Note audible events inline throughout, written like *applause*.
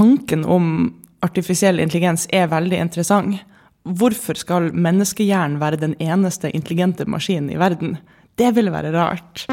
tanken om artifisiell intelligens er veldig interessant. Hvorfor skal menneskehjernen være den eneste intelligente maskinen i verden? Det ville være rart.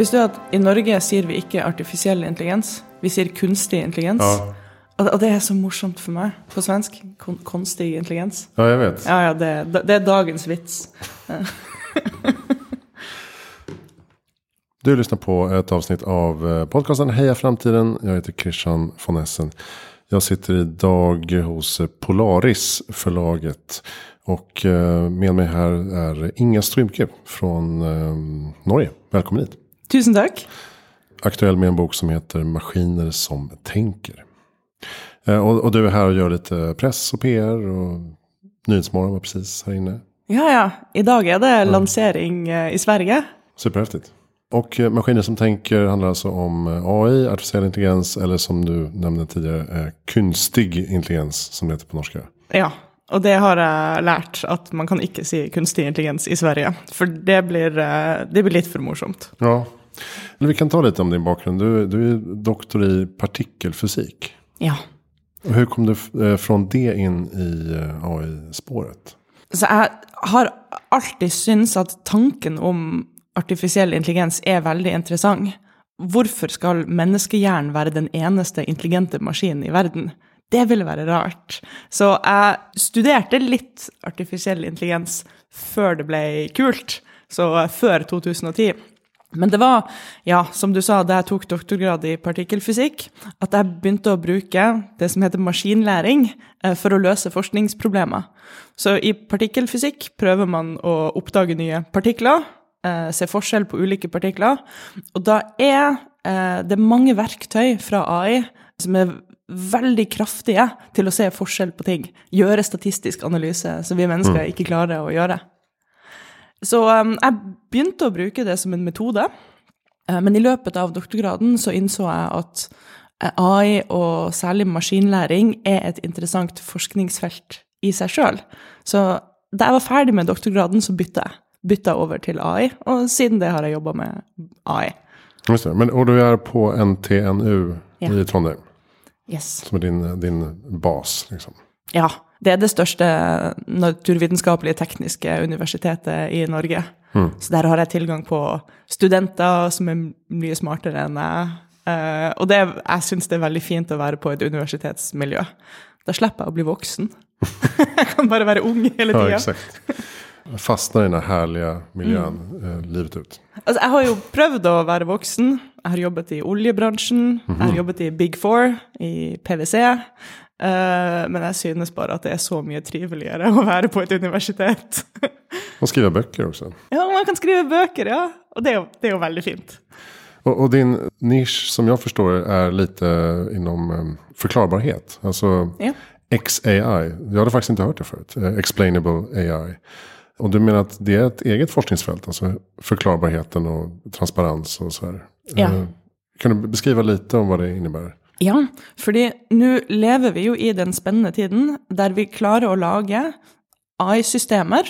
Visste du at i Norge sier vi ikke artifisiell intelligens, vi sier kunstig intelligens? Ja. Og og det er så morsomt for meg på svensk. Kon konstig intelligens. Ja, jeg vet. Ja, ja, det, det er dagens vits. *laughs* Du lyssnar på ett avsnitt av eh, podcasten Heja Framtiden. Jag heter Christian von Essen. Jag sitter idag hos eh, Polaris förlaget. Och eh, med mig här är Inga Strymke från eh, Norge. Välkommen hit. Tusen takk. Aktuell med en bok som heter Maskiner som tänker. Og, Och, och du är här och gör lite press och PR. Och Nyhetsmorgon var precis här inne. Ja, ja. I dag er det lansering eh, i Sverige. Superhäftigt. Och eh, maskiner som tänker handlar alltså om eh, AI, artificiell intelligens eller som du nämnde tidigare, eh, kunstig intelligens som det heter på norska. Ja. Og det har jeg lært, at man kan ikke si kunstig intelligens i Sverige. For det blir, eh, det blir litt for morsomt. Ja. Vi kan ta lite om din bakgrund. Du, du är doktor i partikelfysik. Ja. Och hur kom du eh, från det in i eh, AI-spåret? Så jeg har alltid syntes at tanken om artifisiell intelligens er veldig interessant. Hvorfor skal menneskehjernen være den eneste intelligente maskinen i verden? Det ville være rart. Så jeg studerte litt artifisiell intelligens før det ble kult, så før 2010. Men det var, ja, som du sa, da jeg tok doktorgrad i partikkelfysikk, at jeg begynte å bruke det som heter maskinlæring eh, for å løse forskningsproblemer. Så i partikkelfysikk prøver man å oppdage nye partikler, eh, se forskjell på ulike partikler, og da er eh, det mange verktøy fra AI som er veldig kraftige til å se forskjell på ting, gjøre statistisk analyse, som vi mennesker ikke klarer å gjøre. Så um, jeg begynte å bruke det som en metode, eh, men i løpet av doktorgraden så innså jeg at eh, AI og særlig maskinlæring er et interessant forskningsfelt i seg sjøl. Så da jeg var ferdig med doktorgraden, så bytta jeg. Bytta over til AI, og siden det har jeg jobba med AI. Just det. Men, og du er på NTNU Ja. i Trondheim. Yes. Som er din, din bas. Liksom. Ja. Det er det største naturvitenskapelige tekniske universitetet i Norge. Så der har jeg tilgang på studenter som er mye smartere enn jeg. Eh, og det, jeg syns det er veldig fint å være på et universitetsmiljø. Da slipper jeg å bli voksen. *laughs* jeg kan bare være ung hele Ja, tida. exakt. fastner i den herlige miljøen mm. eh, livet ut. Altså, jeg har jo prøvd å være voksen. Jeg har jobbet i oljebransjen. Jeg har jobbet i Big Four, i PwC. Eh, men jeg synes bare at det er så mye triveligere å være på et universitet. *laughs* og skrive bøker også. ja, man kan skrive bøker, ja. Og det er jo, det er jo veldig fint. Og, og, din nisj, som jeg forstår er litt innom forklarbarhet Altså Ja. XAI. Jeg hadde faktisk ikke hørt det förut. Eh, Explainable AI. Og du mener at det er et eget forskningsfelt? Altså forklarbarheten og transparens og så här. Ja. Eh, Kan du beskrive litt om hva det innebär? Ja, fordi nå lever vi jo i den spennende tiden der vi klarer å lage AI-systemer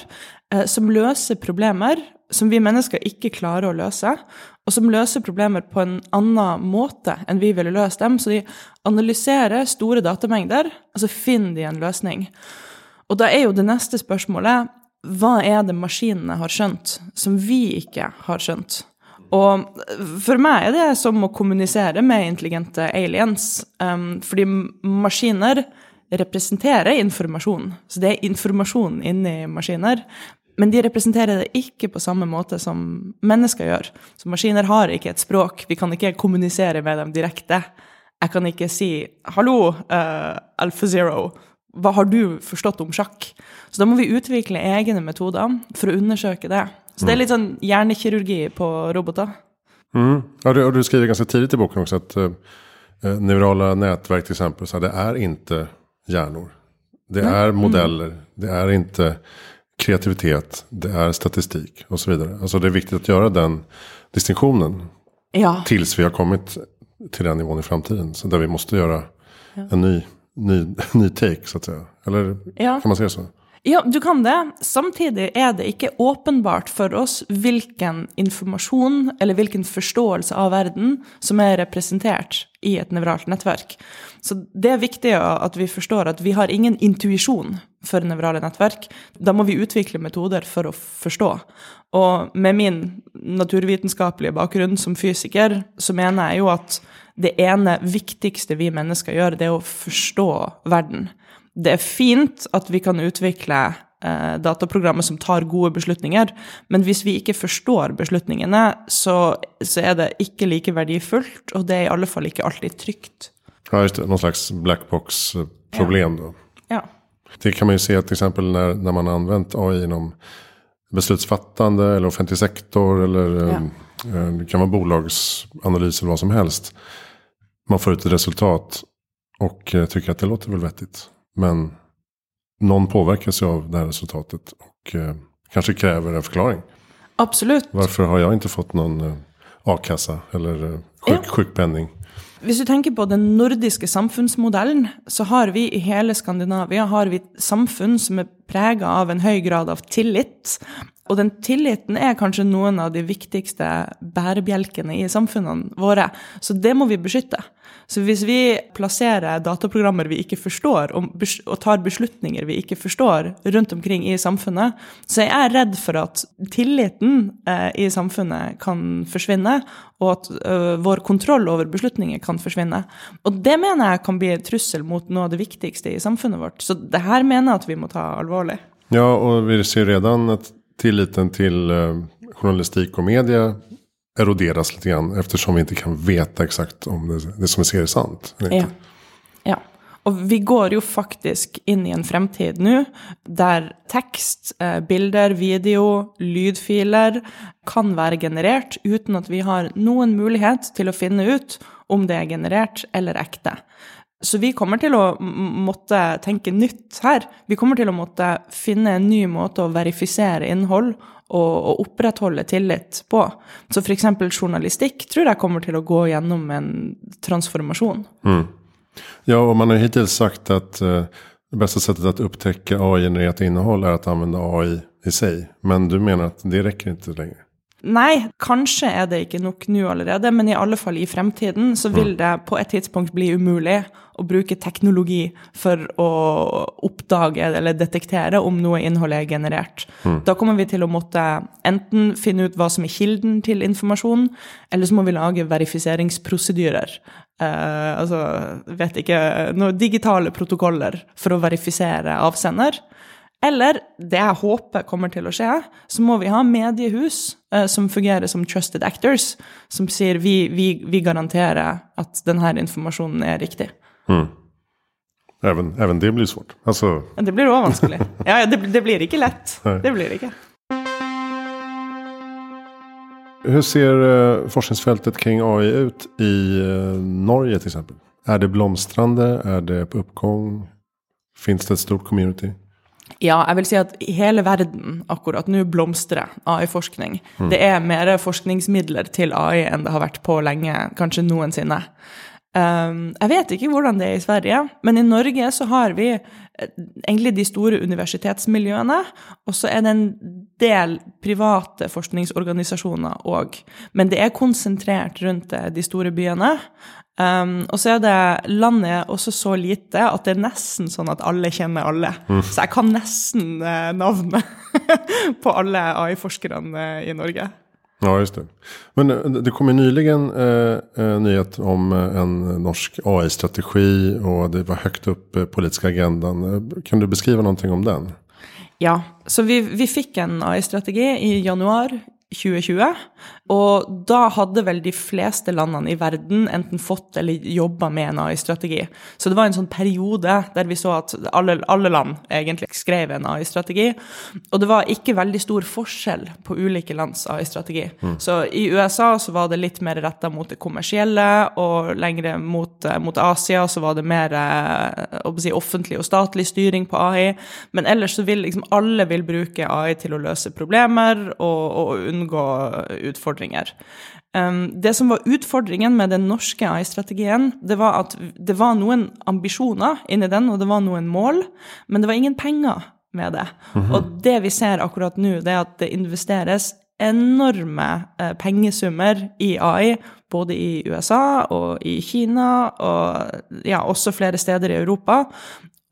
eh, som løser problemer som vi mennesker ikke klarer å løse, og som løser problemer på en annen måte enn vi ville løst dem. Så de analyserer store datamengder, og så finner de en løsning. Og da er jo det neste spørsmålet hva er det maskinene har skjønt som vi ikke har skjønt? Og for meg er det som å kommunisere med intelligente aliens, um, fordi maskiner representerer informasjon. Så det er informasjon inni maskiner. Men de representerer det ikke på samme måte som mennesker gjør. Så maskiner har ikke et språk. Vi kan ikke kommunisere med dem direkte. Jeg kan ikke si 'hallo, uh, AlphaZero'. Hva har du forstått om sjakk? Så da må vi utvikle egne metoder for å undersøke det. Så det er litt sånn hjernekirurgi på roboter. Mm. Ja, du, og du skriver ganske tidlig i boken også at uh, eh, neurala til eksempel, exempel, så det er ikke hjerner. Det er modeller, det er ikke kreativitet, det er statistik osv. så vidare. Det er viktig å gjøre den distinksjonen Ja. tills vi har kommet til den nivån i framtiden. Så där vi måste gjøre en ny, ny, *laughs* ny take så att säga. Eller Ja. kan man säga så? Ja, du kan det. Samtidig er det ikke åpenbart for oss hvilken informasjon eller hvilken forståelse av verden som er representert i et nevralt nettverk. Så det er viktig at vi forstår at vi har ingen intuisjon for nevrale nettverk. Da må vi utvikle metoder for å forstå. Og med min naturvitenskapelige bakgrunn som fysiker, så mener jeg jo at det ene viktigste vi mennesker gjør, det er å forstå verden det er fint at vi kan utvikle eh, dataprogrammer som tar gode beslutninger, men hvis vi ikke forstår beslutningene, så, så er det ikke like verdifullt, og det er i alle fall ikke alltid trygt. Ja, just det. Noen slags blackbox-problem da. Ja. Det kan man jo se till exempel når när man har anvendt AI innom beslutsfattende eller offentlig sektor eller Ja. eh, det kan være bolagsanalyser eller hva som helst. Man får ut et resultat og eh, tycker att det låter vel vettigt. Men någon påverkas ju av det här resultatet och eh, kanske kräver en förklaring. Absolutt. Varför har jag inte fått någon eh, a-kassa eller eh, sjuk, Ja. sjukpenning? Hvis du tenker på den nordiske samfunnsmodellen, så har vi i hele Skandinavia har vi samfunn som er prega av en høy grad av tillit. Og den tilliten er kanskje noen av de viktigste bærebjelkene i samfunnene våre. Så det må vi beskytte. Så hvis vi plasserer dataprogrammer vi ikke forstår, og, tar beslutninger vi ikke forstår rundt omkring i samfunnet, så er jeg redd for at tilliten eh, i samfunnet kan forsvinne, og at eh, vår kontroll over beslutninger kan forsvinne. Og det mener jeg kan bli en trussel mot noe av det viktigste i samfunnet vårt. Så det her mener jeg at vi må ta alvorlig. Ja, og vi ser redan at tilliten til journalistikk og media eroderas lite grann. Eftersom vi inte kan veta exakt om det, det som vi ser är sant. Ja. ja. Og vi går jo faktisk inn i en fremtid nå der tekst, eh, bilder, video, lydfiler kan være generert uten at vi har noen mulighet til å finne ut om det er generert eller ekte. Så vi kommer til å måtte tenke nytt her. Vi kommer til å måtte finne en ny måte å verifisere innhold og, å opprettholde tillit på. Så f.eks. journalistikk tror jeg kommer til å gå gjennom en transformasjon. Ja, og man har hittil sagt at uh, det beste settet å upptäcka AI-generert innehåll er å anvende AI i seg. Men du mener at det rekker ikke längre? Nei, kanskje er det ikke nok nå allerede, men i alle fall i fremtiden så vil det på et tidspunkt bli umulig å bruke teknologi for å oppdage eller detektere om noe innhold er generert. Da kommer vi til å måtte enten finne ut hva som er kilden til informasjon, eller så må vi lage verifiseringsprosedyrer. Eh, altså, vet ikke, noen digitale protokoller for å verifisere avsender. Eller, det jeg håper kommer til å skje, så må vi ha mediehus eh, som fungerer som trusted actors, som sier vi, vi, vi garanterer at denne informasjonen er riktig. Även, även det blir svårt. Altså... Det blir òg vanskelig. Ja, det, det blir ikke lett. Det blir det ikke. Hvordan ser forskningsfeltet kring AI ut i eh, Norge f.eks.? Er Är det blomstrande? Er det på oppgang? Finns det et stort community? Ja, jeg vil si at hele verden akkurat nå blomstrer AI-forskning. Det er mer forskningsmidler til AI enn det har vært på lenge, kanskje noensinne. Um, jeg vet ikke hvordan det er i Sverige, men i Norge så har vi eh, egentlig de store universitetsmiljøene, og så er det en del private forskningsorganisasjoner òg. Men det er konsentrert rundt eh, de store byene. Um, og så er det landet også så lite at det er nesten sånn at alle kjenner alle. Så jeg kan nesten uh, navnet *laughs* på alle AI-forskerne eh, i Norge. Ja, just det. Men eh, det kom ju nyligen eh, nyhet om en norsk AI-strategi og det var høyt opp på politiska agendan. Kan du beskrive noe om den? Ja, så vi, vi fikk en AI-strategi i januar 2020. Og da hadde vel de fleste landene i verden enten fått eller jobba med en AI-strategi. Så det var en sånn periode der vi så at alle, alle land egentlig skrev en AI-strategi. Og det var ikke veldig stor forskjell på ulike lands AI-strategi. Mm. Så i USA så var det litt mer retta mot det kommersielle, og lengre mot, mot Asia så var det mer eh, si, offentlig og statlig styring på AI. Men ellers så vil liksom alle vil bruke AI til å løse problemer og, og unngå utfordringer. Det som var utfordringen med den norske AI-strategien, det var at det var noen ambisjoner inni den, og det var noen mål, men det var ingen penger med det. Mm -hmm. Og det vi ser akkurat nå, det er at det investeres enorme eh, pengesummer i AI, både i USA og i Kina, og ja, også flere steder i Europa.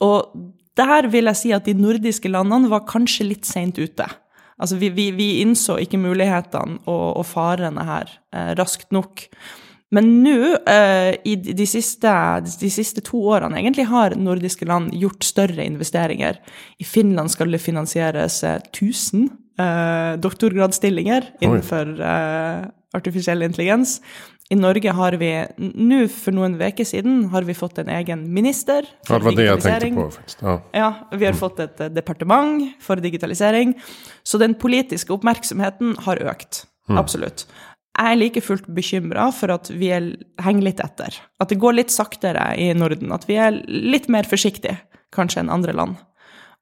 Og der vil jeg si at de nordiske landene var kanskje litt seint ute. Altså, vi, vi, vi innså ikke mulighetene og, og farene her eh, raskt nok. Men nå, eh, i de siste, de siste, to årene, egentlig har nordiske land gjort større investeringer. I Finland skal det finansieres eh, 1000 eh, doktorgradsstillinger innenfor eh, artifisiell intelligens. I Norge har vi nå, for noen uker siden, har vi fått en egen minister for ja, det det jeg på. Ja. ja vi har mm. fått et uh, departement for digitalisering. Så den politiske oppmerksomheten har økt. Mm. Absolutt. Jeg er like fullt bekymra for at vi er, henger litt etter. At det går litt saktere i Norden. At vi er litt mer forsiktige, kanskje, enn andre land.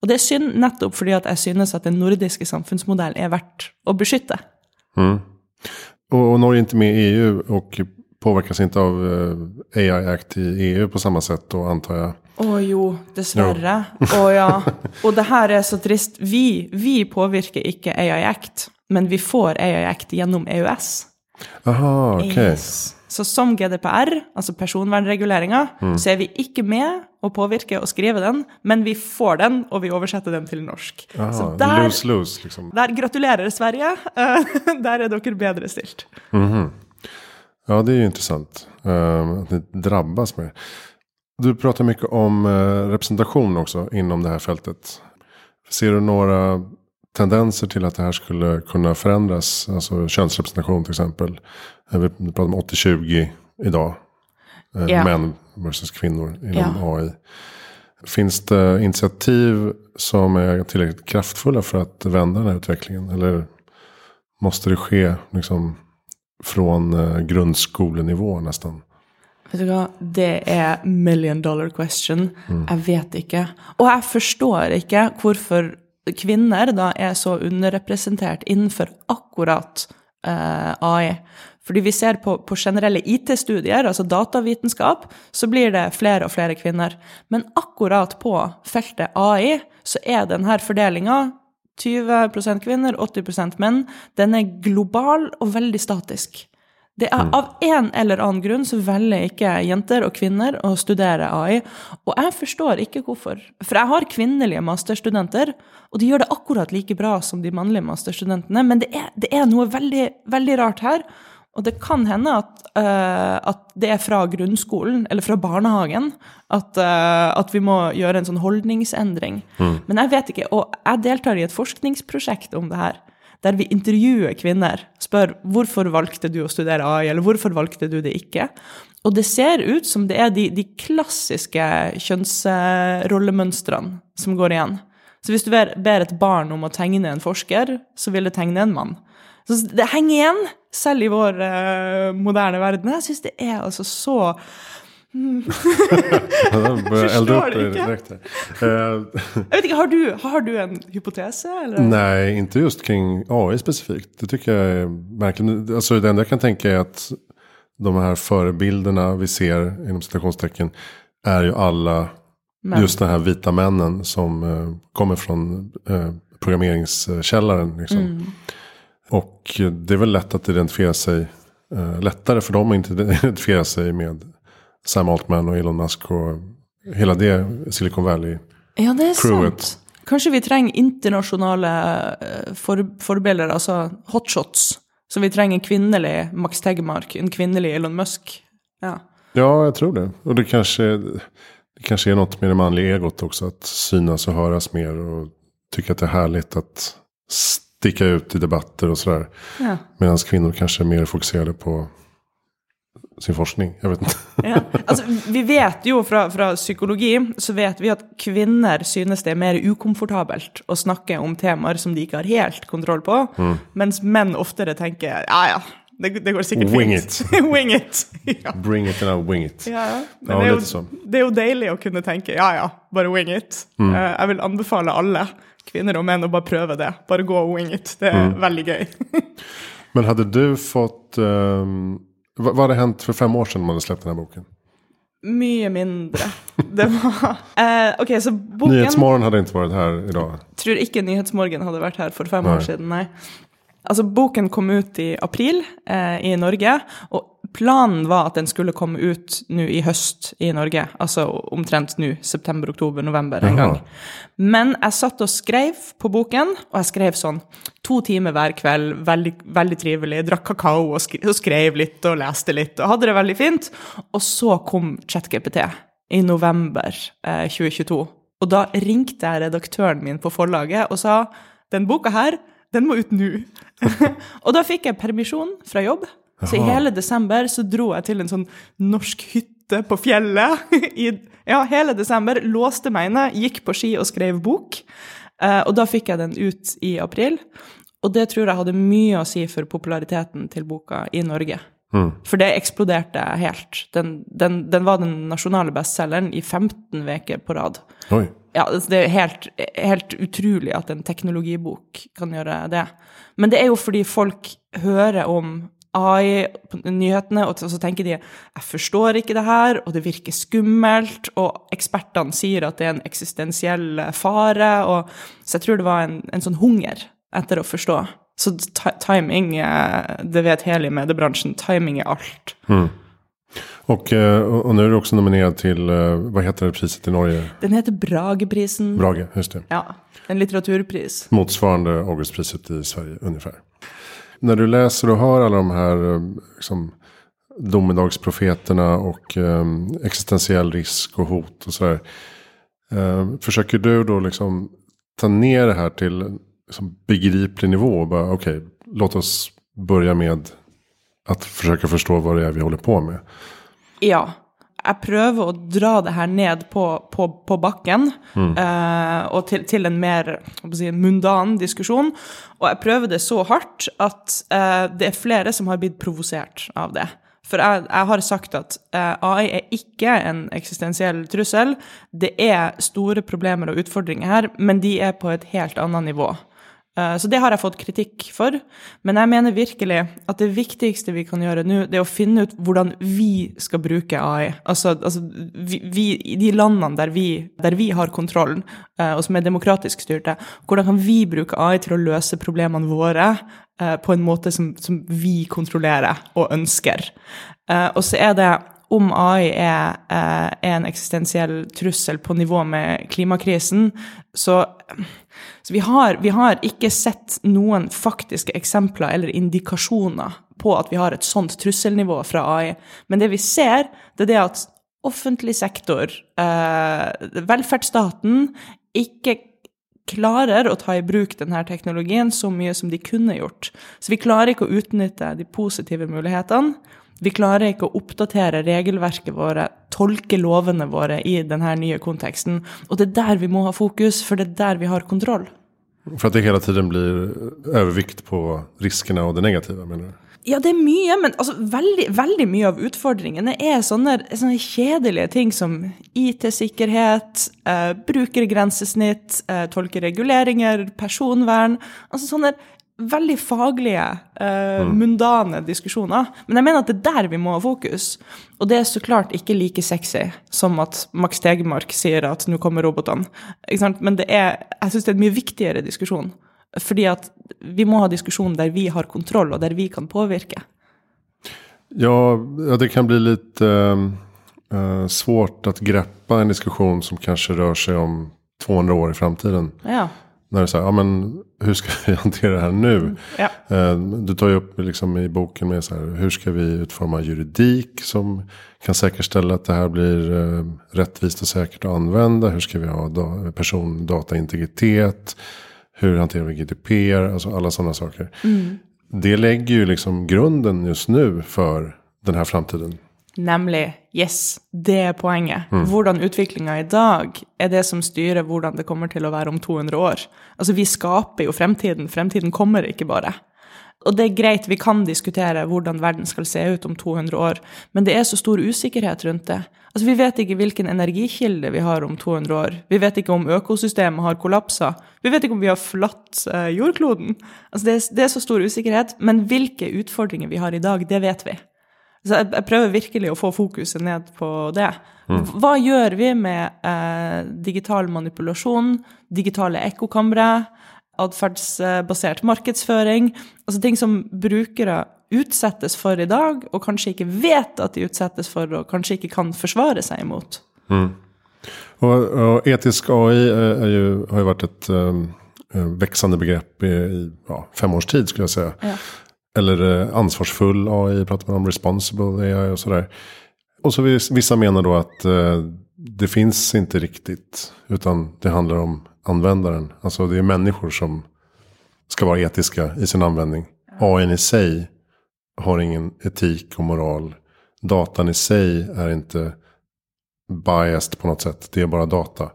Og det er synd nettopp fordi at jeg synes at den nordiske samfunnsmodellen er verdt å beskytte. Mm. Och Norge är inte med i EU och påverkas inte av eh, AI Act i EU på samma sätt då antar jag. Å oh, jo, dessverre. Å oh, ja. *laughs* Og det her er så trist. Vi, vi påvirker ikke AI Act, men vi får AI Act gjennom EØS. Aha, ok. Yes. Så som GDPR, altså personvernreguleringa, mm. så er vi ikke med å påvirke og skrive den, men vi får den, og vi oversetter den til norsk. Aha, så der, lose, lose, liksom. der gratulerer Sverige. *laughs* der er dere bedre stilt. Mm -hmm. Ja, det är ju intressant. Uh, att ni drabbas mer. Du pratar mycket om uh, representation också inom det här fältet. Ser du några tendenser till att det här skulle kunna förändras? Alltså könsrepresentation till exempel. Eh, vi pratar om 80-20 idag. Yeah. Män versus kvinnor inom yeah. AI. Finns det initiativ som är tillräckligt kraftfulla för att vända den här utvecklingen? Eller måste det ske liksom från eh, grundskolenivå nästan? Vet du hva, det er million dollar question. Mm. Jeg vet ikke. Og jeg forstår ikke hvorfor kvinner da er så underrepresentert innenfor akkurat eh, AI. Fordi vi ser på, på generelle IT-studier, altså datavitenskap, så blir det flere og flere kvinner. Men akkurat på feltet AI så er denne fordelinga 20% kvinner, 80% menn. Den er global og veldig statisk. Det er mm. Av en eller annen grunn så velger ikke jenter og kvinner å studere AI. Og jeg forstår ikke hvorfor. For jeg har kvinnelige masterstudenter, og de gjør det akkurat like bra som de mannlige masterstudentene, men det er, det er noe veldig, veldig rart her. Og det kan hende at, uh, at, det er fra grunnskolen, eller fra barnehagen, at, uh, at vi må gjøre en sånn holdningsendring. Mm. Men jeg vet ikke. Og jeg deltar i et forskningsprosjekt om det her der vi intervjuer kvinner. Spør hvorfor valgte du å studere AI, eller hvorfor valgte du det ikke? Og det ser ut som det er de, de klassiske kjønnsrollemønstrene som går igjen. Så hvis du ber et barn om å tegne en forsker, så vil det tegne en mann. Så det henger igjen, selv i vår uh, moderne verden. Jeg syns det er altså så Forstår det ikke. jeg vet ikke, har du, har du en hypotese? Eller? Nej, inte just kring AI specifikt. Det tycker jag är märkligt. Alltså, det enda jag kan tänka är att de här förebilderna vi ser inom citationstecken är ju alla Men. just de här vita männen som uh, kommer från uh, programmeringskällaren. Liksom. Mm. Och det är väl lätt att identifiera sig, eh, lättare för dem att *laughs* identifiera sig med Sam Altman og Elon Musk og hele det Silicon Valley-crewet. Ja, det er sant. Kanskje vi trenger internasjonale eh, for, forbilder, altså hotshots. Så vi trenger en kvinnelig Max Tegmark, en kvinnelig Elon Musk. Ja, ja jeg tror det. Og det kanskje, det kanskje er noe med det mannlige egot også, at synes og høres mer, og tykker at det er herlig at sticka ut i debatter och sådär. Ja. Medan kvinnor kanske är mer fokuserade på sin forskning. Jag vet inte. Ja. Altså, vi vet jo fra, fra psykologi så vet vi at kvinner synes det er mer ukomfortabelt å snakke om temaer som de ikke har helt kontroll på, mens menn oftere tenker ja ja, det, det går sikkert Wing fint. *laughs* wing it. *laughs* Ja. Bring it and I'll wing it. Ja, det, er jo, det er jo deilig å kunne tenke ja ja, bare wing it. Eh, jeg vil anbefale alle, kvinner og menn, og bare prøve det. Bare gå og wing it. Det er veldig gøy. *laughs* Men hadde du fått... um, Hva vad hade for för fem år siden man hadde sluppet denne boken? Mye mindre. Det var *laughs* eh, Ok, så boken Nyhetsmorgen hadde ikke vært her i dag? tror ikke Nyhetsmorgen hadde vært her for fem Nei. år siden, nei. Altså, boken kom ut i april eh, i Norge, og planen var at den skulle komme ut nå i høst i Norge. Altså omtrent nå, september, oktober, november en gang. Men jeg satt og skrev på boken, og jeg skrev sånn to timer hver kveld, veldig, veldig trivelig, drakk kakao og, skrev litt og leste litt, og hadde det veldig fint. Og så kom ChatGPT i november eh, 2022. Og da ringte jeg redaktøren min på forlaget og sa den boka her, den må ut nå. *laughs* og da fikk jeg permisjon fra jobb. Så i hele desember så dro jeg til en sånn norsk hytte på fjellet. *laughs* I, ja, hele desember. Låste meg inne, gikk på ski og skrev bok. Eh, og da fikk jeg den ut i april. Og det tror jeg hadde mye å si for populariteten til boka i Norge. For det eksploderte helt. Den, den, den var den nasjonale bestselgeren i 15 uker på rad. Oi. Ja, altså, det er helt, helt utrolig at en teknologibok kan gjøre det. Men det er jo fordi folk hører om AI på nyhetene, og så tenker de jeg forstår ikke det her, og det virker skummelt, og ekspertene sier at det er en eksistensiell fare, og, så jeg tror det var en, en sånn hunger etter å forstå. Så timing, eh, det vet hele i mediebransjen, timing er alt. Mm. eh, och och nu är du också nominerad till, hva vad heter det priset i Norge? Den heter Brageprisen. Brage, just det. Ja, en litteraturpris. Motsvarande Augustpriset i Sverige ungefär. När du läser och hör alla de här eh, liksom, domedagsprofeterna och eh, existentiell risk och hot och sådär. Eh, försöker du då liksom ta ner det här till liksom, begriplig nivå? och Bara, Okej, låt oss börja med att försöka förstå vad det är vi håller på med. Ja. Jeg prøver å dra det her ned på, på, på bakken, eh, og til, til en mer si, mundan diskusjon. Og jeg prøver det så hardt at uh, det er flere som har blitt provosert av det. For jeg, jeg har sagt at uh, AI er ikke en eksistensiell trussel. Det er store problemer og utfordringer her, men de er på et helt annet nivå. Eh, Så det har jeg fått kritikk for. Men jeg mener virkelig at det viktigste vi kan gjøre nå, det er å finne ut hvordan vi skal bruke AI. Altså, altså vi, vi, i de landene der vi, der vi har kontrollen, eh, og som er demokratisk styrte, hvordan kan vi bruke AI til å løse problemene våre eh, på en måte som, som vi kontrollerer og ønsker. Og så er det om AI er, er en eksistensiell trussel på nivå med klimakrisen, så, så vi, har, vi har ikke sett noen faktiske eksempler eller indikasjoner på at vi har et sånt trusselnivå fra AI. Men det vi ser, det er det at offentlig sektor, eh, velferdsstaten, ikke klarer å ta i bruk denne teknologien så mye som de kunne gjort. Så vi klarer ikke å utnytte de positive mulighetene. Vi klarer ikke å oppdatere regelverket våre, tolke lovene våre i denne nye konteksten. Og det er der vi må ha fokus, for det er der vi har kontroll. For at det hele tiden blir overvikt på riskene og det negative, mener du? Ja, det er mye, men altså, veldig, veldig mye av utfordringene er sånne, sånne kjedelige ting som IT-sikkerhet, eh, brukergrensesnitt, eh, tolkereguleringer, personvern. Altså sånne veldig faglige, eh, mundane diskusjoner. Men jeg mener at det er der vi må ha fokus. Og det er så klart ikke like sexy som at Max Tegemark sier at nå kommer robotene. Men det er, jeg syns det er en mye viktigere diskusjon. Fordi at vi må ha diskusjon der vi har kontroll, og der vi kan påvirke. Ja, ja, det kan bli litt eh, eh, svårt å greppe en diskusjon som kanskje rører seg om 200 år i framtiden. Ja. När det är så här, ja men hur ska vi *laughs* hantera det här nu? Ja. Eh, Du tar ju upp liksom i boken med så här, hur ska vi utforma juridik som kan säkerställa att det här blir eh, rättvist och säkert att använda? Hur ska vi ha persondataintegritet? Hur hanterar vi GDPR? Alltså alla sådana saker. Det lägger ju liksom grunden just nu for den här framtiden. Nemlig yes, det er poenget. Hvordan utviklinga i dag er det som styrer hvordan det kommer til å være om 200 år. Altså, vi skaper jo fremtiden. Fremtiden kommer ikke bare. Og det er greit, vi kan diskutere hvordan verden skal se ut om 200 år, men det er så stor usikkerhet rundt det. Altså, Vi vet ikke hvilken energikilde vi har om 200 år. Vi vet ikke om økosystemet har kollapsa. Vi vet ikke om vi har forlatt eh, jordkloden. Altså, det, er, det er så stor usikkerhet, men hvilke utfordringer vi har i dag, det vet vi. Så jeg, jeg prøver virkelig å få fokuset ned på det. Hva gjør vi med eh, digital manipulasjon, digitale ekkokamre, atferdsbasert markedsføring, altså ting som brukere utsettes for i dag, og kanskje ikke vet at de utsettes for, og kanskje ikke kan forsvare seg imot? Mm. Og, og, etisk AI är, är har jo vært et um, veksende begrepp i, i ja, fem års tid skulle jeg si. Ja. Eller eh, ansvarsfull AI pratar man om, responsible AI och sådär. Och så vis- vissa menar då att eh, det finns inte riktigt. Utan det handlar om användaren. Alltså det är människor som ska vara etiska i sin användning. AI i sig har ingen etik och moral. Datan i sig är inte biased på något sätt. Det är bara data.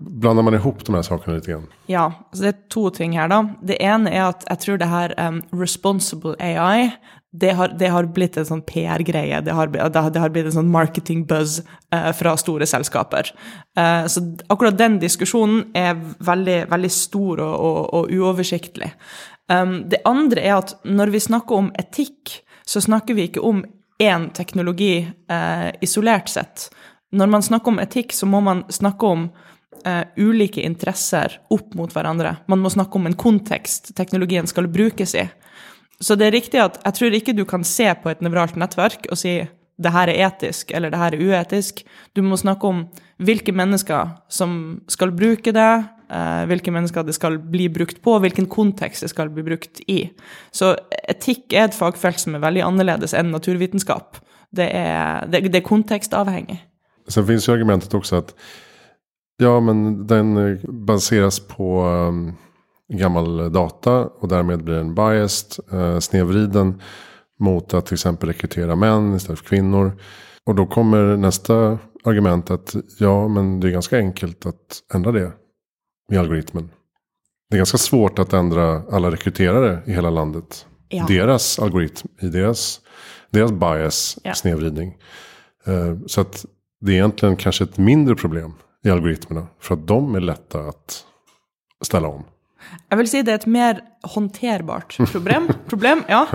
Ja. Blandar man ihop de här sakerna lite grann? Ja, så det er to ting her, da. Det ene er at jeg tror det her um, responsible AI det har, det har blitt en sånn PR-greie. Det, det, det har blitt en sånn marketing buzz eh, fra store selskaper. Eh, så akkurat den diskusjonen er veldig, veldig stor og, og, og uoversiktlig. Um, det andre er at når vi snakker om etikk, så snakker vi ikke om én teknologi eh, isolert sett. Når man snakker om etikk, så må man snakke om eh, ulike interesser opp mot hverandre. Man må snakke om en kontekst teknologien skal brukes i. Så det er riktig at jeg tror ikke du kan se på et nevralt nettverk og si det her er etisk eller det her er uetisk. Du må snakke om hvilke mennesker som skal bruke det, eh, hvilke mennesker det skal bli brukt på, hvilken kontekst det skal bli brukt i. Så etikk er et fagfelt som er veldig annerledes enn naturvitenskap. Det er, det, det er kontekstavhengig. Så finnes jo argumentet også att ja, men den eh, baseras på um, gammal data och därmed blir den biased, eh, snedvriden mot att till exempel rekrytera män istället för kvinnor. Och då kommer nästa argument att ja, men det är ganska enkelt att ändra det i algoritmen. Det är ganska svårt att ändra alla rekryterare i hela landet. Ja. Deras algoritm, i deras, deras bias, Ja. snedvridning. Så att det är egentligen kanske ett mindre problem i algoritmerna. För att de är lätta att ställa om. Jeg vil si det er et mer håndterbart problem. *laughs* problem ja.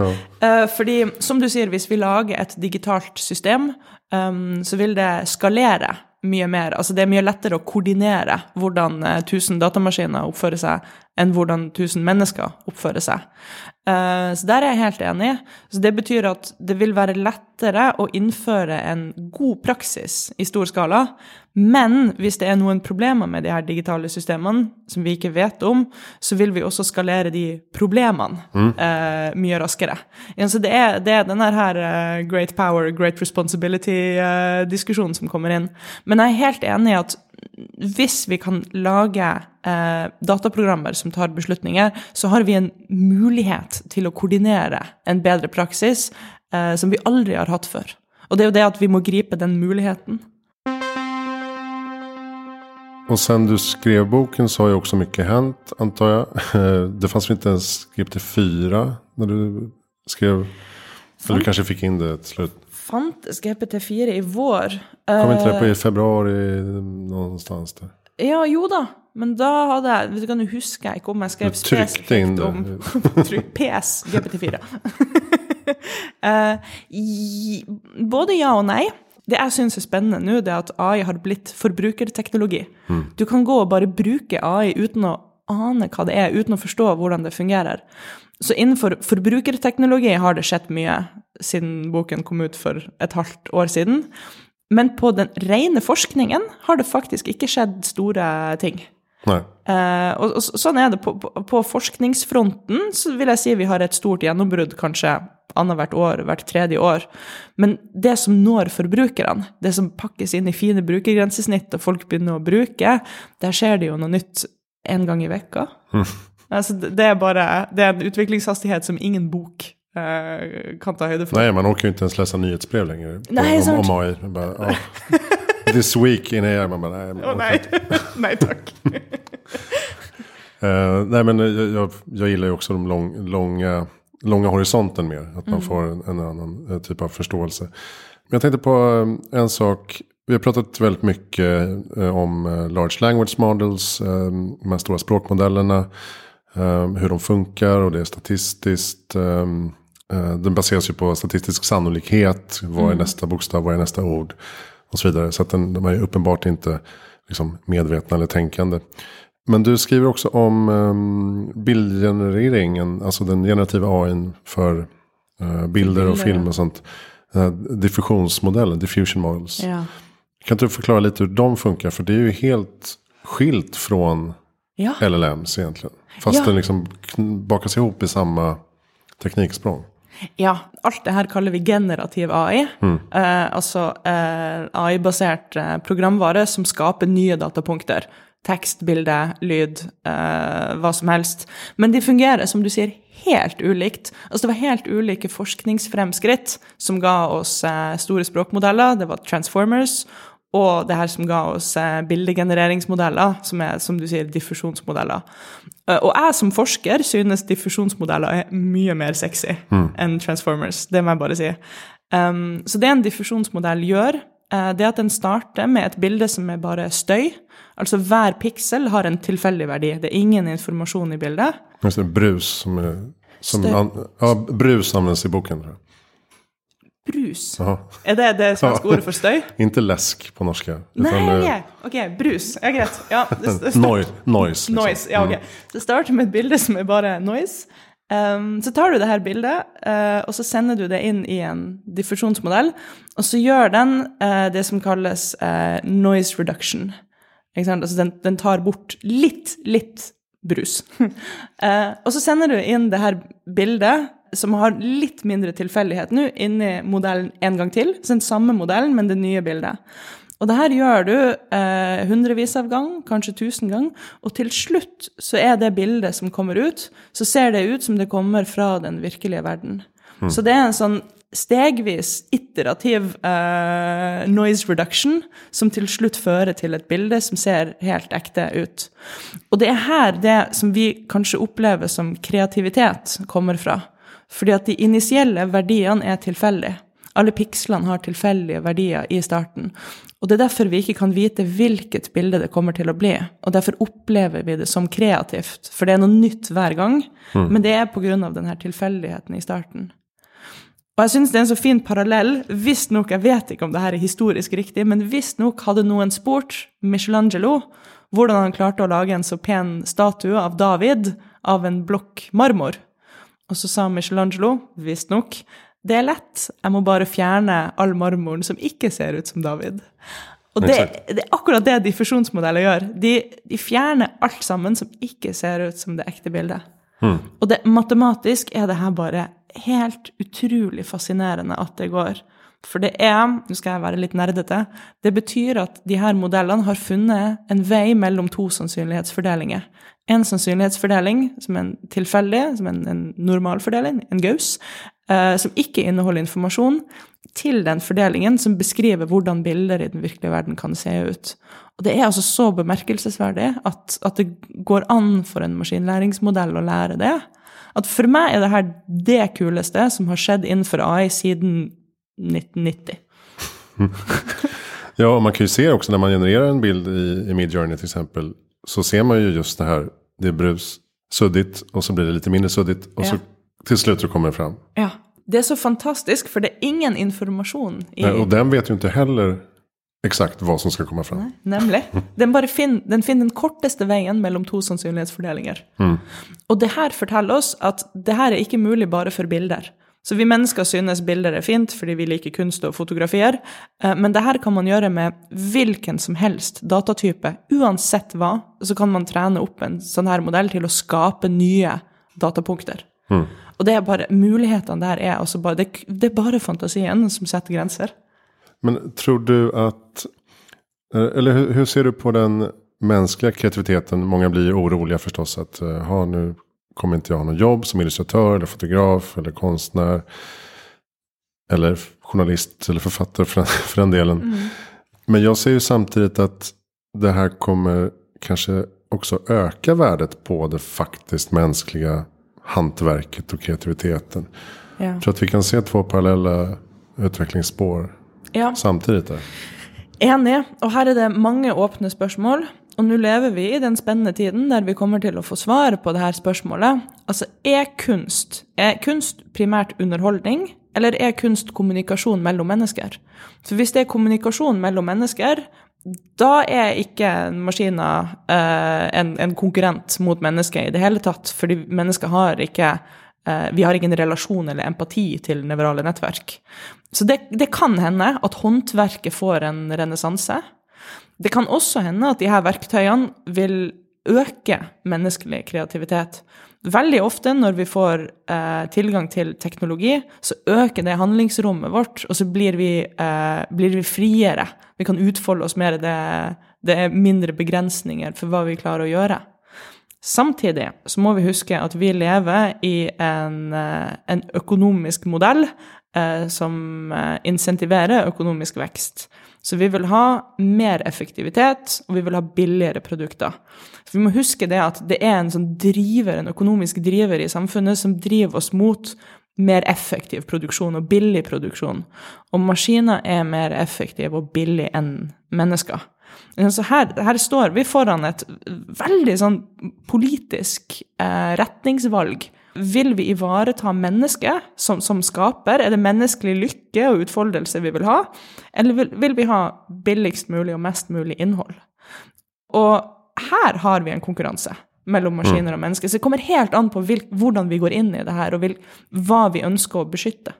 ja. fordi, som du sier, hvis vi lager et digitalt system, um, så vil det skalere mye mer. Altså det er mye lettere å koordinere hvordan eh, 1000 datamaskiner oppfører seg, enn hvordan 1000 mennesker oppfører seg. Eh, så der er jeg helt enig. Så det betyr at det vil være lettere å innføre en god praksis i stor skala. Men hvis det er noen problemer med de her digitale systemene som vi ikke vet om, så vil vi også skalere de problemene eh, mye raskere. Ja, så det er, det er denne her uh, great power, great responsibility-diskusjonen som kommer inn. Men jeg er helt enig i at hvis vi kan lage eh, dataprogrammer som tar beslutninger, så har vi en mulighet til å koordinere en bedre praksis eh, som vi aldri har hatt før. Og det er jo det at vi må gripe den muligheten. Och sen du skrev boken så har ju också mycket hänt antar jag. *laughs* Det fanns väl inte ens GPT-4 när du skrev. Eller du kanske fick in det till slut. Fantes GPT4 i vår? Kom inte det på Eh, i februari någonstans där? Ja, jo da. Men da hadde jeg vet du hva, Nå husker jeg ikke om jeg skrev spesifikt om PS GPT4. *laughs* uh, i- både ja og nei. Det jeg syns er spennende nå, det er at AI har blitt forbrukerteknologi. Du kan gå og bare bruke AI uten å ane hva det er, uten å forstå hvordan det fungerer. Så innenfor forbrukerteknologi har det skjedd mye siden boken kom ut for et halvt år siden. Men på den rene forskningen har det faktisk ikke skjedd store ting. Nei. Eh, og, og sånn er det på, på, på forskningsfronten, så vil jeg si vi har et stort gjennombrudd kanskje annethvert år, hvert tredje år. Men det som når forbrukerne, det som pakkes inn i fine brukergrensesnitt og folk begynner å bruke, der skjer det jo noe nytt en gang i vekka. *laughs* Altså, det er bare Det er en utviklingshastighet som ingen bok eh, kan ta høyde for. Nei, man orker jo ikke ens lese nyhetsbrev lenger Nej, om, om AI. Bare, ja. This week in AI. Man bare, nei, Å nei. *laughs* nei takk. *laughs* uh, nej, men jag, jag, jag gillar ju också de lång, långa, långa horisonten mer. Att man får en, en annan eh, typ av förståelse. Men jag tänkte på eh, en sak. Vi har pratat väldigt mycket eh, om large language models. De här stora språkmodellerna. Hur de funkar och det är statistiskt. Den baseras ju på statistisk sannolikhet. Vad är nästa bokstav? Vad är nästa ord? Och så vidare. Så att den, de är uppenbart inte liksom, medvetna eller tänkande. Men du skriver också om um, bildgenereringen. Alltså den generativa AI för uh, bilder och film og och sånt. Uh, diffusionsmodellen, diffusion models. Ja. Kan du förklara lite hur de funkar? För det är ju helt skilt från ja. LLMs egentligen. Fast Ja. den liksom bakas ihop i samma tekniksprång. Ja, alt det her kaller vi generativ AI. Eh, altså eh, AI-basert eh, programvare som skaper nye datapunkter. Tekst, bilde, lyd, eh, hva som helst. Men de fungerer, som du sier, helt ulikt. Altså Det var helt ulike forskningsfremskritt som ga oss eh, store språkmodeller. Det var Transformers. Og det her som ga oss eh, bildegenereringsmodeller, som er, som du sier, diffusjonsmodeller. Eh, og jeg som forsker synes diffusjonsmodeller er mye mer sexy enn Transformers. Det må jeg bare si. Um, så det en diffusjonsmodell gjør, det er at den starter med et bilde som er bare støy. Altså hver piksel har en tilfeldig verdi. Det er ingen informasjon i bildet. Just det, brus som, er, som an, ja, brus anvendes i boken. Tror jeg. Brus. Aha. Er det det svenske ordet for støy? *laughs* Inte lesk på norsk. Nei, eh, ok, brus. Ja, greit. Ja, det, *laughs* det, Noise. Noise, liksom. Noise, ja ok. Det starter med et bilde som er bare noise. Um, så tar du det her bildet, uh, og så sender du det inn i en diffusjonsmodell. Og så gjør den uh, det som kalles uh, noise reduction. Altså den, den tar bort litt, litt brus. *laughs* Og så sender du inn det her bildet, som har litt mindre tilfeldighet nå, inn i modellen en gang til. Så den samme modellen, men det nye bildet. Og det her gjør du eh, hundrevis av gang, kanskje tusen gang, og til slutt så er det bildet som kommer ut, så ser det ut som det kommer fra den virkelige verden. Så det er en sånn stegvis iterativ eh, noise reduction som til slutt fører til et bilde som ser helt ekte ut. Og det er her det som vi kanskje opplever som kreativitet, kommer fra. Fordi at de initielle verdiene er tilfeldige. Alle pikslene har tilfeldige verdier i starten. Og det er derfor vi ikke kan vite hvilket bilde det kommer til å bli. Og derfor opplever vi det som kreativt, for det er noe nytt hver gang. Men det er pga. denne tilfeldigheten i starten. Og jeg syns det er en så fin parallell. Visstnok, jeg vet ikke om det her er historisk riktig, men visstnok hadde noen spurt Michelangelo hvordan han klarte å lage en så pen statue av David av en blokk marmor. Og så sa Michelangelo, visstnok, det er lett, jeg må bare fjerne all marmoren som ikke ser ut som David. Og det, det er akkurat det diffusjonsmodeller gjør. De, de fjerner alt sammen som ikke ser ut som det ekte bildet. Og det, matematisk er det her bare helt utrolig fascinerende at det går. For det er, nå skal jeg være litt nerdete, det betyr at de her modellene har funnet en vei mellom to sannsynlighetsfordelinger. En sannsynlighetsfordeling som er en tilfeldig, som er en, en normalfordeling, en gaus, som ikke inneholder informasjon, til den fordelingen som beskriver hvordan bilder i den virkelige verden kan se ut. Og det er altså så bemerkelsesverdig at, at det går an for en maskinlæringsmodell å lære det. At for meg er det her det kuleste som har skjedd innenfor AI siden 1990. *laughs* Ja, og man kan jo se også når man genererer en bild i, i Midjourney f.eks., exempel. Så ser man jo just det her. Det er brus, suddigt og så blir det litt mindre suddigt. og så Ja. Till slut så kommer det fram. Ja. Det er så fantastisk, for det er ingen informasjon i Nej, Och den vet ju inte heller exakt vad som ska komma fram. Nemlig. Den, bare fin, den finner den korteste veien mellom to sannsynlighetsfordelinger. Og det her forteller oss at det her er ikke mulig bare for bilder. Så vi mennesker synes bilder er fint fordi vi liker kunst og fotografier, eh, men det her kan man gjøre med hvilken som helst datatype. Uansett hva, så kan man trene opp en sånn her modell til å skape nye datapunkter. Og det er bare, mulighetene der er altså bare, det, det er bare fantasien som setter grenser. Men tror du att, eh, eller hur, hur ser du på den menneskelige kreativiteten. Mange blir urolige forstås at uh, ha, nu kommer ikke jeg ha noe jobb som illustratør eller fotograf eller kunstner. Eller journalist eller forfatter *laughs* for, for den delen. Mm. Men jeg ser jo samtidig at det her kommer kanskje også øke värdet på det faktiskt mänskliga hantverket och kreativiteten. Ja. Jag tror att vi kan se två parallella utviklingsspår ja. samtidigt. Där. Enig. Og her er det mange åpne spørsmål. Og nå lever vi i den spennende tiden der vi kommer til å få svar på det her spørsmålet. Altså, er kunst, er kunst primært underholdning, eller er kunst kommunikasjon mellom mennesker? Så hvis det er kommunikasjon mellom mennesker, da er ikke maskiner eh, en, en, konkurrent mot mennesket i det hele tatt. Fordi mennesker har ikke eh, Vi har ingen relasjon eller empati til nevrale nettverk. Så det, det kan hende at håndverket får en renessanse. Det kan også hende at de her verktøyene vil øke menneskelig kreativitet. Veldig ofte når vi får eh, tilgang til teknologi, så øker det handlingsrommet vårt, og så blir vi, eh, blir vi friere. Vi kan utfolde oss mer. Det, det, er mindre begrensninger for hva vi klarer å gjøre. Samtidig så må vi huske at vi lever i en, eh, en økonomisk modell eh, som eh, insentiverer økonomisk vekst. Så vi vil ha mer effektivitet, og vi vil ha billigere produkter. Så vi må huske det at det er en sånn driver, en økonomisk driver i samfunnet som driver oss mot mer effektiv produksjon og billig produksjon. Og maskiner er mer effektive og billige enn mennesker. Så her, her, står vi foran et veldig sånn politisk eh, retningsvalg vil vi ivareta mennesket som, som, skaper? Er det menneskelig lykke og utfoldelse vi vil ha? Eller vil, vil, vi ha billigst mulig og mest mulig innhold? Og her har vi en konkurranse mellom maskiner og mennesker. Så det kommer helt an på hvil, hvordan vi går inn i det her, og vil, hva vi ønsker å beskytte.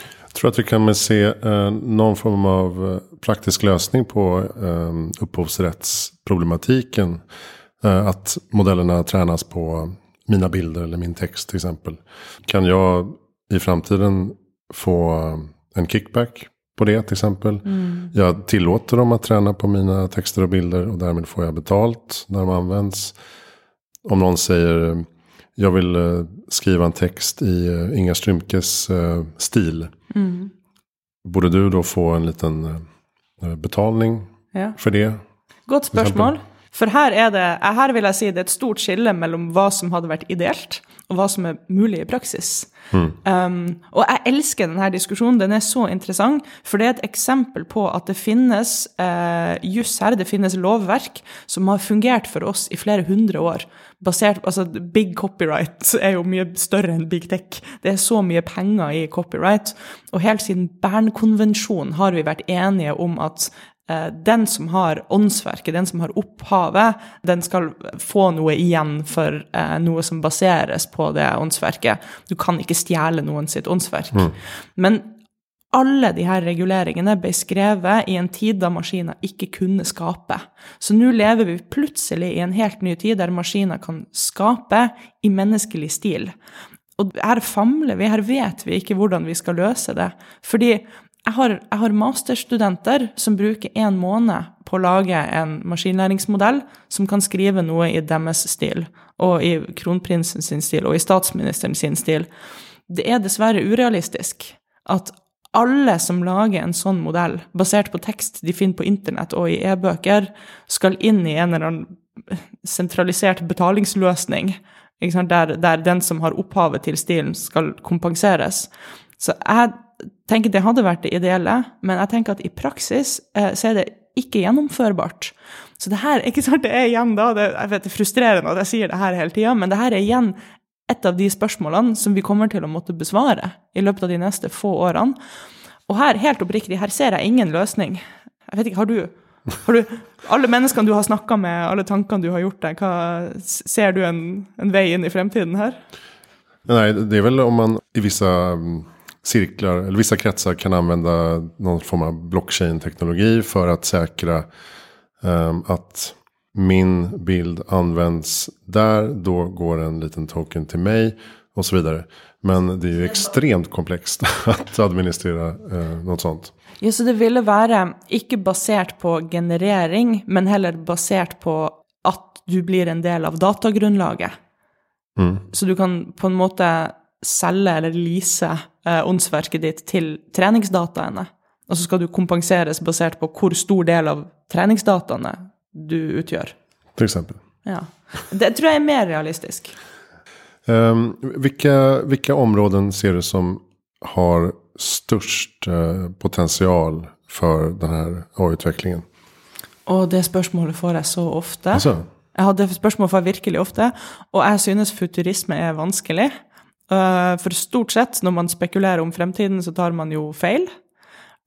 Jeg tror at vi kan se uh, noen form av uh, praktisk løsning på uh, opphavsrettsproblematikken. Uh, at modellene trenes på mina bilder eller min text till exempel. Kan jag i framtiden få en kickback på det till exempel. Mm. Jag tillåter dem att träna på mina texter och bilder och därmed får jag betalt när de används. Om någon säger jag vill eh, skriva en text i eh, Inga Strymkes eh, stil. Mm. Borde du då få en liten betalning ja. för det? Godt spørsmål. For her, er det, her vil jeg si det er et stort skille mellom hva som hadde vært ideelt, og hva som er mulig i praksis. Mm. Um, og jeg elsker denne diskusjonen. Den er så interessant, for det er et eksempel på at det finnes uh, juss her, det finnes lovverk som har fungert for oss i flere hundre år. Basert, altså Big copyright *laughs* er jo mye større enn big tech. Det er så mye penger i copyright. Og helt siden Bernkonvensjonen har vi vært enige om at Eh, den som har åndsverket, den som har opphavet, den skal få noe igjen for eh, noe som baseres på det åndsverket. Du kan ikke stjele noen sitt åndsverk. Mm. Men alle de her reguleringene ble skrevet i en tid da maskiner ikke kunne skape. Så nå lever vi plutselig i en helt ny tid der maskiner kan skape i menneskelig stil. Og her famler vi, her vet vi ikke hvordan vi skal løse det. Fordi jeg har, jeg har, masterstudenter som bruker en måned på å lage en maskinlæringsmodell som kan skrive noe i deres stil, og i kronprinsen sin stil, og i statsministeren sin stil. Det er dessverre urealistisk at alle som lager en sånn modell, basert på tekst de finner på internett og i e-bøker, skal inn i en eller annen sentralisert betalingsløsning, der, der den som har opphavet til stilen, skal kompenseres. Så jeg tenker det hadde vært det ideelle, men jeg tenker at i praksis eh, så er det ikke gjennomførbart. Så det her *laughs* ikke sant, det er igjen da, det, jeg vet det er frustrerende at jeg sier det her hele tida, men det her er igjen et av de spørsmålene som vi kommer til å måtte besvare i løpet av de neste få årene. Og her, helt oppriktig, her ser jeg ingen løsning. Jeg vet ikke, har du? Har du alle menneskene du har snakka med, alle tankene du har gjort deg, ser du en, en vei inn i fremtiden her? Nei, det er vel om man i visse cirklar, eller vissa kretsar kan använda någon form av blockchain-teknologi för att säkra um, att min bild används där. Då går en liten token till mig och så vidare. Men det är ju extremt komplext *laughs* att administrera eh, något sånt. Ja, så det ville være ikke basert på generering, men heller basert på at du blir en del av datagrunnlaget. Så du kan på en måte selge eller lease eh, åndsverket ditt til treningsdataene. Og så skal du kompenseres basert på hvor stor del av treningsdataene du utgjør. For eksempel. Ja. Det tror jeg er mer realistisk. Um, hvilke, hvilke områden ser du som har størst uh, potensial for denne här AI-utvecklingen? Og det spørsmålet får jeg så ofte. Altså? Jeg hadde spørsmål for virkelig ofte, og jeg synes futurisme er vanskelig. Eh, For stort sett, når man spekulerer om fremtiden, så tar man jo feil.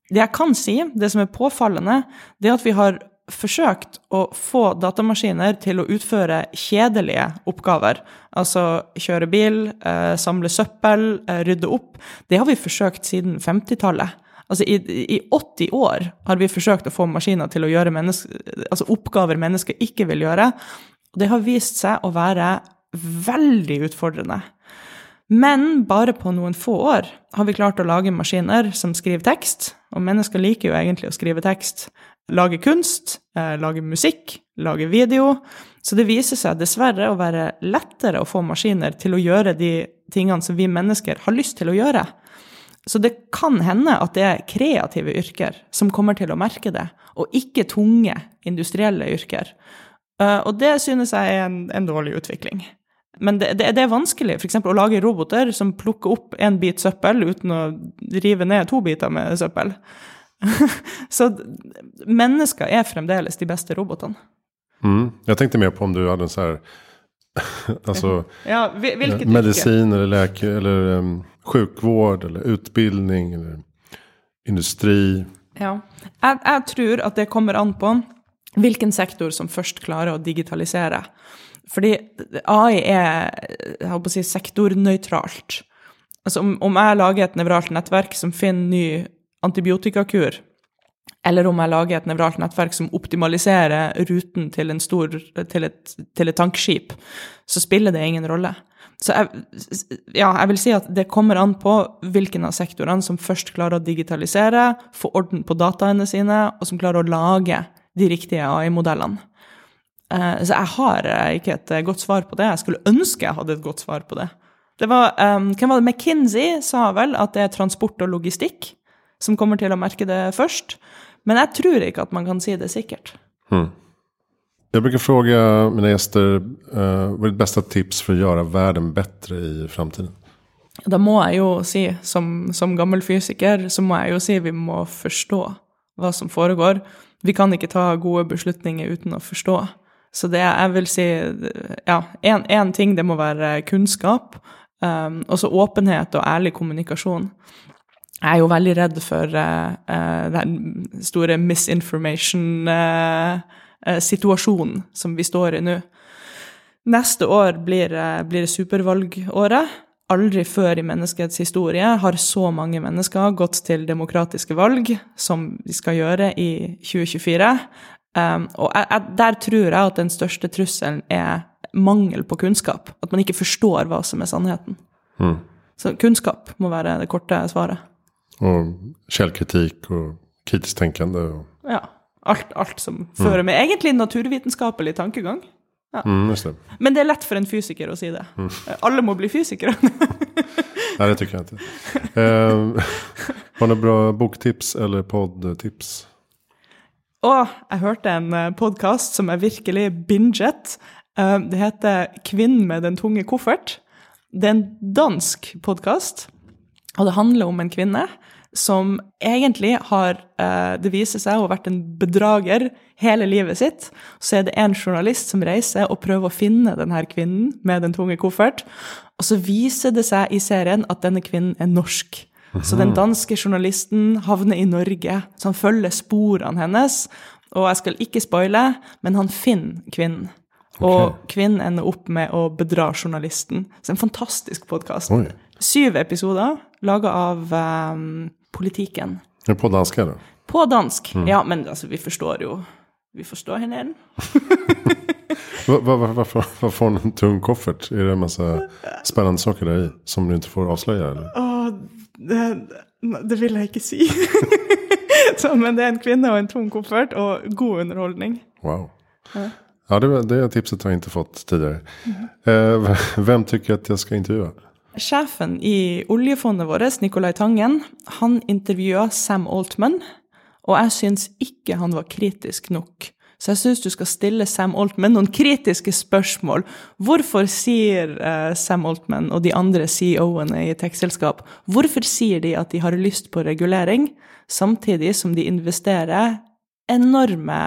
Det jeg kan si, det som er påfallende, det er at vi har forsøkt å få datamaskiner til å utføre kjedelige oppgaver. Altså kjøre bil, eh, samle søppel, eh, rydde opp. Det har vi forsøkt siden 50-tallet. Altså i, I 80 år har vi forsøkt å få maskiner til å gjøre menneske, altså oppgaver mennesker ikke vil gjøre. Og det har vist seg å være veldig utfordrende. Men bare på noen få år har vi klart å lage maskiner som skriver tekst, og mennesker liker jo egentlig å skrive tekst. Lage kunst, eh, lage musikk, lage video. Så det viser seg dessverre å være lettere å få maskiner til å gjøre de tingene som vi mennesker har lyst til å gjøre. Så det kan hende at det er kreative yrker som kommer til å merke det, og ikke tunge industrielle yrker. Eh, Og det synes jeg er en, en dårlig utvikling. Men det, det, det er vanskelig f.eks. å lage roboter som plukker opp en bit søppel uten å rive ned to biter med søppel. *laughs* Så mennesker er fremdeles de beste robotene. mm. Jeg tenkte mer på om du hadde en sånn alltså *laughs* Ja, medicin eller läke eller um, sjukvård eller utbildning eller industri. Ja. Jeg, jeg tror at det kommer an på hvilken sektor som først klarer å digitalisere. Fordi AI er jeg håper å si, sektornøytralt. Altså om, om jeg lager et nevralt nettverk som finner ny antibiotikakur, eller om jeg lager et nevralt nettverk som optimaliserer ruten til, stor, til, et, til et tankskip, så spiller det ingen rolle. Så jeg, ja, jeg vil si at det kommer an på hvilken av sektorene som først klarer å digitalisere, få orden på dataene sine, og som klarer å lage de riktige AI-modellene. Eh, Så jeg har eh, ikke et eh, godt svar på det. Jeg skulle ønske jeg hadde et godt svar på det. Det var, hvem var det? McKinsey sa vel at det er transport og logistikk som kommer til å merke det først. Men jeg tror ikke at man kan si det sikkert. Jeg bruker fråga mine gjester uh, hva er ditt beste tips for å gjøre verden bedre i framtiden? Da må jeg jo si, som, som gammel fysiker, så må jeg jo si vi må forstå hva som foregår. Vi kan ikke ta gode beslutninger uten å forstå. Så det jeg vil si Ja, én ting det må være kunnskap. Um, også åpenhet og ærlig kommunikasjon. Jeg er jo veldig redd for uh, uh, den store misinformation-situasjonen som vi står i nå. Neste år blir, eh, blir supervalgåret. Aldri før i menneskets historie har så mange mennesker gått til demokratiske valg som vi skal gjøre i 2024. Um, og jeg, jeg, der tror jeg at den største trusselen er mangel på kunnskap. At man ikke forstår hva som er sannheten. Så kunnskap må være det korte svaret. Og selvkritikk og kritisk tenkende. Og... Ja. Alt, alt som fører med egentlig naturvitenskapelig tankegang. Mm, det. Men det er lett for en fysiker å si det. Alle må bli fysikere. *laughs* Nei, det tykker jeg ikke. Uh, har du bra boktips eller poddtips? Og jeg hørte en podkast som jeg virkelig binget. Eh, Det heter 'Kvinnen med den tunge koffert'. Det er en dansk podkast, og det handler om en kvinne som egentlig har eh, Det viser seg å ha vært en bedrager hele livet sitt. Så er det en journalist som reiser og prøver å finne denne kvinnen med den tunge koffert. Og så viser det seg i serien at denne kvinnen er norsk. Så den danske journalisten havner i Norge, så han følger sporene hennes. Og jeg skal ikke spoile, men han finner kvinnen. Og kvinnen ender opp med å bedra journalisten. Så en fantastisk podkast. Syv episoder laga av ehm, Politiken. Ja, på er det? På dansk. Ja, men altså, vi forstår jo Vi forstår hverandre. *laughs* Hvorfor får en tung koffert? Er det en spennende spännande saker der i? Som du ikke får avsløre? Eller? Oh, det, det vil jeg ikke si. *laughs* Så, men det er en kvinne og en tung koffert og god underholdning. Wow. Ja, det, det tipset har jeg ikke fått tidigare. Eh, vem tycker att jag ska intervjua? Sjefen i oljefondet vårt, Nicolai Tangen, han intervjua Sam Altman, og jeg syns ikke han var kritisk nok. Så jeg syns du skal stille Sam Altman noen kritiske spørsmål. Hvorfor sier eh, Sam Altman og de andre CEO-ene i tech-selskap hvorfor sier de at de har lyst på regulering, samtidig som de investerer enorme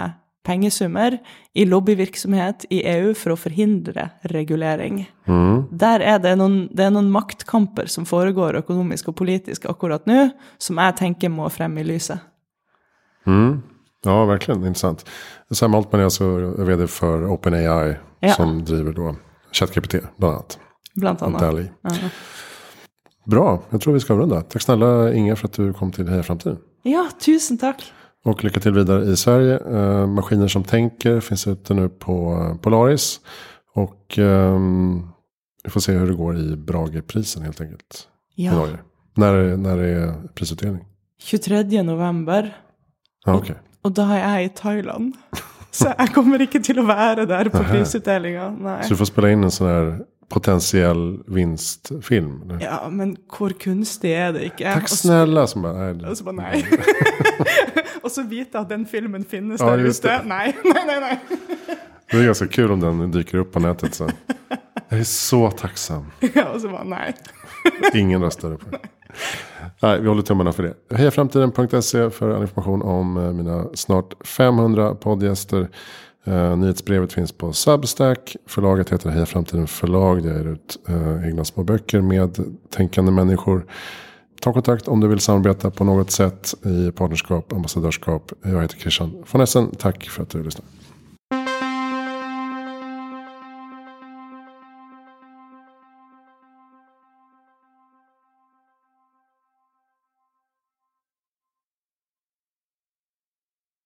pengesummer i lobbyvirksomhet i EU for å forhindre regulering? Der er det noen, det er noen maktkamper som foregår økonomisk og politisk akkurat nå, som jeg tenker må frem i lyset. Ja, verkligen intressant. Sam Altman är alltså vd för OpenAI. Ja. Som driver då ChatGPT bland annat. Blant Och annet. DALI. Bra, jag tror vi ska avrunda. Tack snälla Inga för att du kom till Heja Framtiden. Ja, tusen takk. Och lycka till vidare i Sverige. Eh, maskiner som tänker finns ute nu på eh, Polaris. Och eh, vi får se hur det går i Brageprisen helt enkelt. I Ja. Norge. När, när det är prisutdelning? 23. november, Ja, okej. og da er jeg i Thailand. Så jeg kommer ikke til å være der på prisutdelinga. Så du får spela in en sån här potentiell vinstfilm. eller? Ja, men hvor kunstig er det ikke? Tack Og så- snälla. Som nej, Og bare nei. Og så vite at den filmen finnes Ja, der ute. Nei, *laughs* nei, nei. nei. Det er ganske kul om den dyker opp på nettet. Så. Jeg er så tacksam. Ja, og så bare nei. Ingen röstade på det. Nej, vi håller tummarna för det. Hejaframtiden.se för all information om mine mina snart 500 poddgäster. Uh, nyhetsbrevet finns på Substack. Förlaget heter Heja Framtiden Förlag. Det ger ut uh, egna små böcker med tänkande människor. Ta kontakt om du vill samarbeta på något sätt i partnerskap, ambassadörskap. Jag heter Christian von Essen. Tack för att du lyssnade.